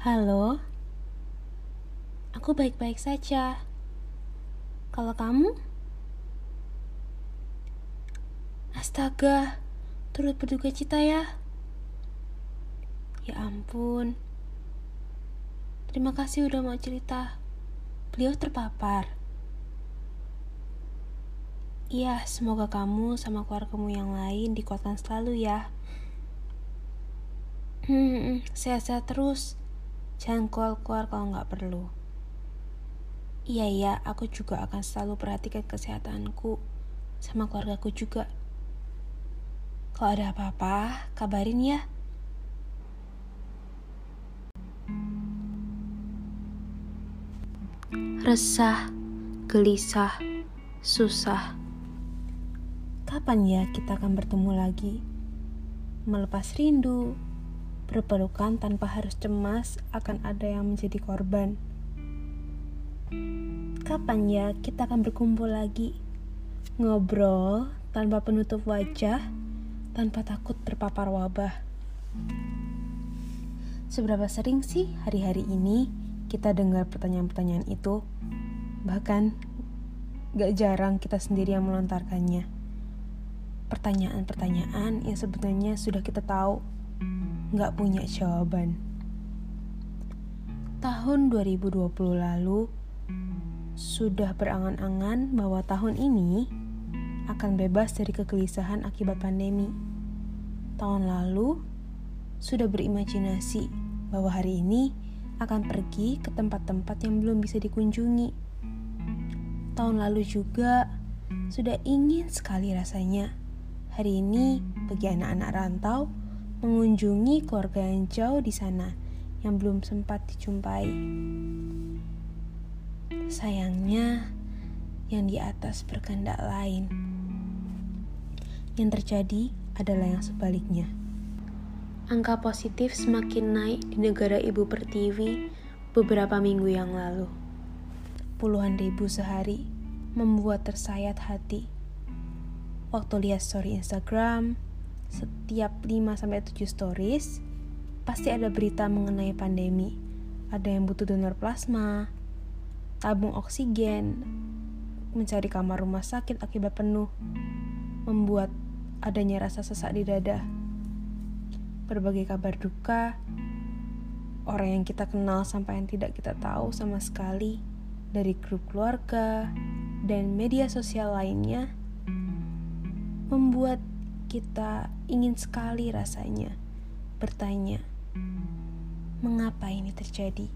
Halo, aku baik-baik saja. Kalau kamu? Astaga, turut berduka cita ya. Ya ampun. Terima kasih udah mau cerita. Beliau terpapar. Iya, semoga kamu sama keluargamu yang lain dikuatkan selalu ya. Hmm, sehat-sehat terus. Jangan keluar-keluar kalau nggak perlu. Iya ya, aku juga akan selalu perhatikan kesehatanku sama keluargaku juga. Kalau ada apa-apa, kabarin ya. Resah, gelisah, susah. Kapan ya kita akan bertemu lagi? Melepas rindu, berpelukan tanpa harus cemas akan ada yang menjadi korban. Kapan ya kita akan berkumpul lagi? Ngobrol tanpa penutup wajah, tanpa takut terpapar wabah. Seberapa sering sih hari-hari ini kita dengar pertanyaan-pertanyaan itu? Bahkan gak jarang kita sendiri yang melontarkannya. Pertanyaan-pertanyaan yang sebenarnya sudah kita tahu, gak punya jawaban. Tahun 2020 lalu, sudah berangan-angan bahwa tahun ini akan bebas dari kegelisahan akibat pandemi. Tahun lalu sudah berimajinasi bahwa hari ini akan pergi ke tempat-tempat yang belum bisa dikunjungi. Tahun lalu juga sudah ingin sekali rasanya hari ini bagi anak-anak rantau mengunjungi keluarga yang jauh di sana yang belum sempat dijumpai. Sayangnya, yang di atas berkehendak lain. Yang terjadi adalah yang sebaliknya. Angka positif semakin naik di negara ibu pertiwi beberapa minggu yang lalu. Puluhan ribu sehari membuat tersayat hati. Waktu lihat story Instagram, setiap 5-7 stories, pasti ada berita mengenai pandemi. Ada yang butuh donor plasma, tabung oksigen, mencari kamar rumah sakit akibat penuh, membuat adanya rasa sesak di dada. Berbagai kabar duka, orang yang kita kenal sampai yang tidak kita tahu sama sekali dari grup keluarga dan media sosial lainnya membuat kita ingin sekali rasanya bertanya, mengapa ini terjadi?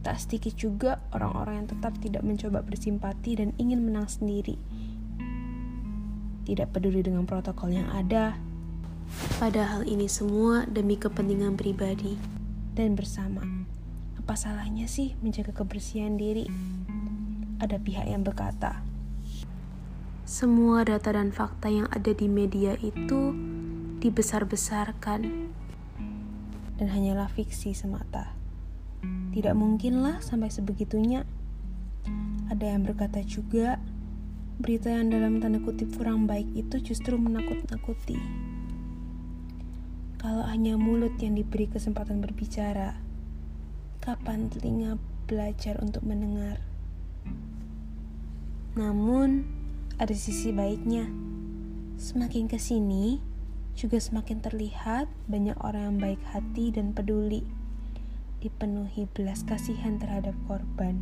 Tak sedikit juga orang-orang yang tetap tidak mencoba bersimpati dan ingin menang sendiri. Tidak peduli dengan protokol yang ada. Padahal ini semua demi kepentingan pribadi dan bersama. Apa salahnya sih menjaga kebersihan diri? Ada pihak yang berkata, semua data dan fakta yang ada di media itu dibesar-besarkan dan hanyalah fiksi semata. Tidak mungkinlah sampai sebegitunya. Ada yang berkata juga, berita yang dalam tanda kutip kurang baik itu justru menakut-nakuti. Kalau hanya mulut yang diberi kesempatan berbicara, kapan telinga belajar untuk mendengar? Namun, ada sisi baiknya. Semakin ke sini, juga semakin terlihat banyak orang yang baik hati dan peduli dipenuhi belas kasihan terhadap korban.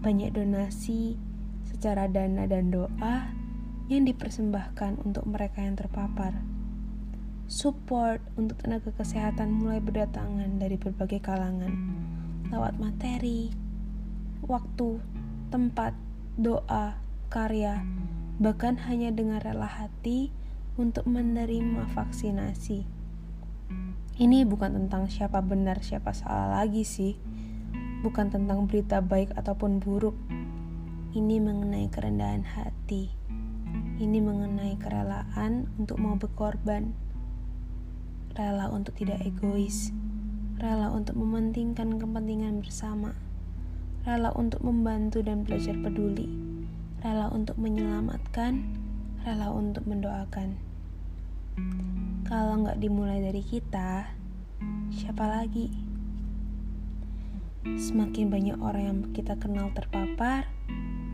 Banyak donasi secara dana dan doa yang dipersembahkan untuk mereka yang terpapar. Support untuk tenaga kesehatan mulai berdatangan dari berbagai kalangan lewat materi, waktu, tempat, doa, karya, bahkan hanya dengan rela hati untuk menerima vaksinasi. Ini bukan tentang siapa benar, siapa salah lagi sih. Bukan tentang berita baik ataupun buruk. Ini mengenai kerendahan hati. Ini mengenai kerelaan untuk mau berkorban. Rela untuk tidak egois. Rela untuk mementingkan kepentingan bersama. Rela untuk membantu dan belajar peduli. Rela untuk menyelamatkan. Rela untuk mendoakan kalau nggak dimulai dari kita, siapa lagi? Semakin banyak orang yang kita kenal terpapar,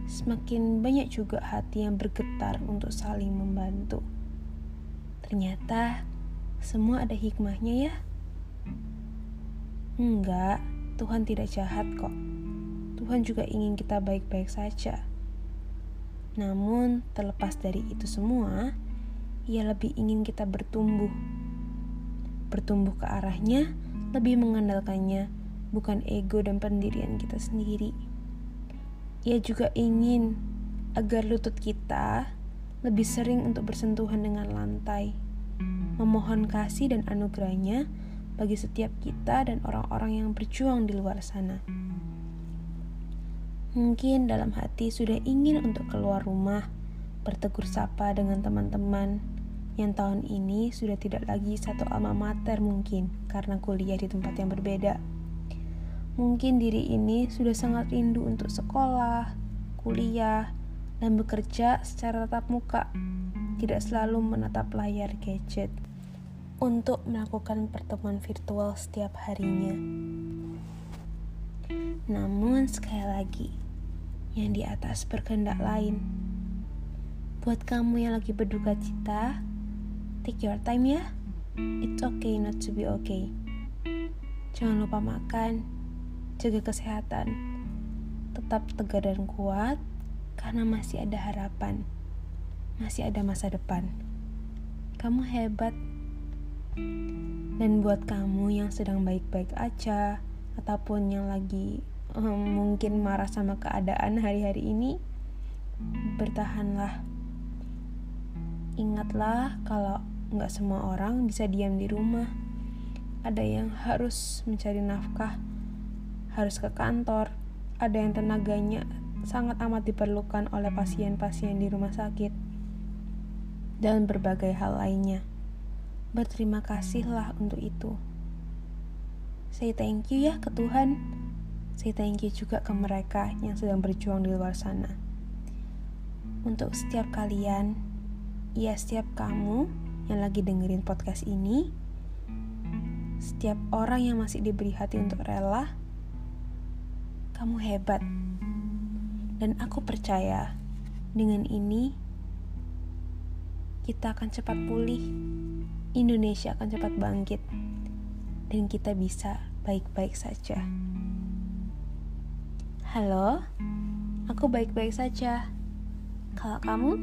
semakin banyak juga hati yang bergetar untuk saling membantu. Ternyata semua ada hikmahnya ya. Enggak, Tuhan tidak jahat kok. Tuhan juga ingin kita baik-baik saja. Namun, terlepas dari itu semua, Ia lebih ingin kita bertumbuh. Bertumbuh ke arahnya, lebih mengandalkannya, bukan ego dan pendirian kita sendiri. Ia juga ingin agar lutut kita lebih sering untuk bersentuhan dengan lantai, memohon kasih dan anugerahnya bagi setiap kita dan orang-orang yang berjuang di luar sana. Mungkin dalam hati sudah ingin untuk keluar rumah, bertegur sapa dengan teman-teman yang tahun ini sudah tidak lagi satu alma mater mungkin karena kuliah di tempat yang berbeda. Mungkin diri ini sudah sangat rindu untuk sekolah, kuliah, dan bekerja secara tatap muka, tidak selalu menatap layar gadget untuk melakukan pertemuan virtual setiap harinya. Namun, sekali lagi, yang di atas berkehendak lain. Buat kamu yang lagi berduka cita, take your time ya. It's okay not to be okay. Jangan lupa makan, jaga kesehatan, tetap tegar dan kuat karena masih ada harapan, masih ada masa depan. Kamu hebat. Dan buat kamu yang sedang baik-baik aja ataupun yang lagi mungkin marah sama keadaan hari-hari ini, bertahanlah. Ingatlah kalau nggak semua orang bisa diam di rumah. Ada yang harus mencari nafkah harus ke kantor, ada yang tenaganya sangat amat diperlukan oleh pasien-pasien di rumah sakit, dan berbagai hal lainnya. Berterima kasihlah untuk itu. Say thank you ya ke Tuhan. Say thank you juga ke mereka yang sedang berjuang di luar sana. Untuk setiap kalian, ya setiap kamu yang lagi dengerin podcast ini, setiap orang yang masih diberi hati untuk rela kamu hebat. Dan aku percaya dengan ini kita akan cepat pulih. Indonesia akan cepat bangkit. Dan kita bisa baik-baik saja. Halo, aku baik-baik saja. Kalau kamu?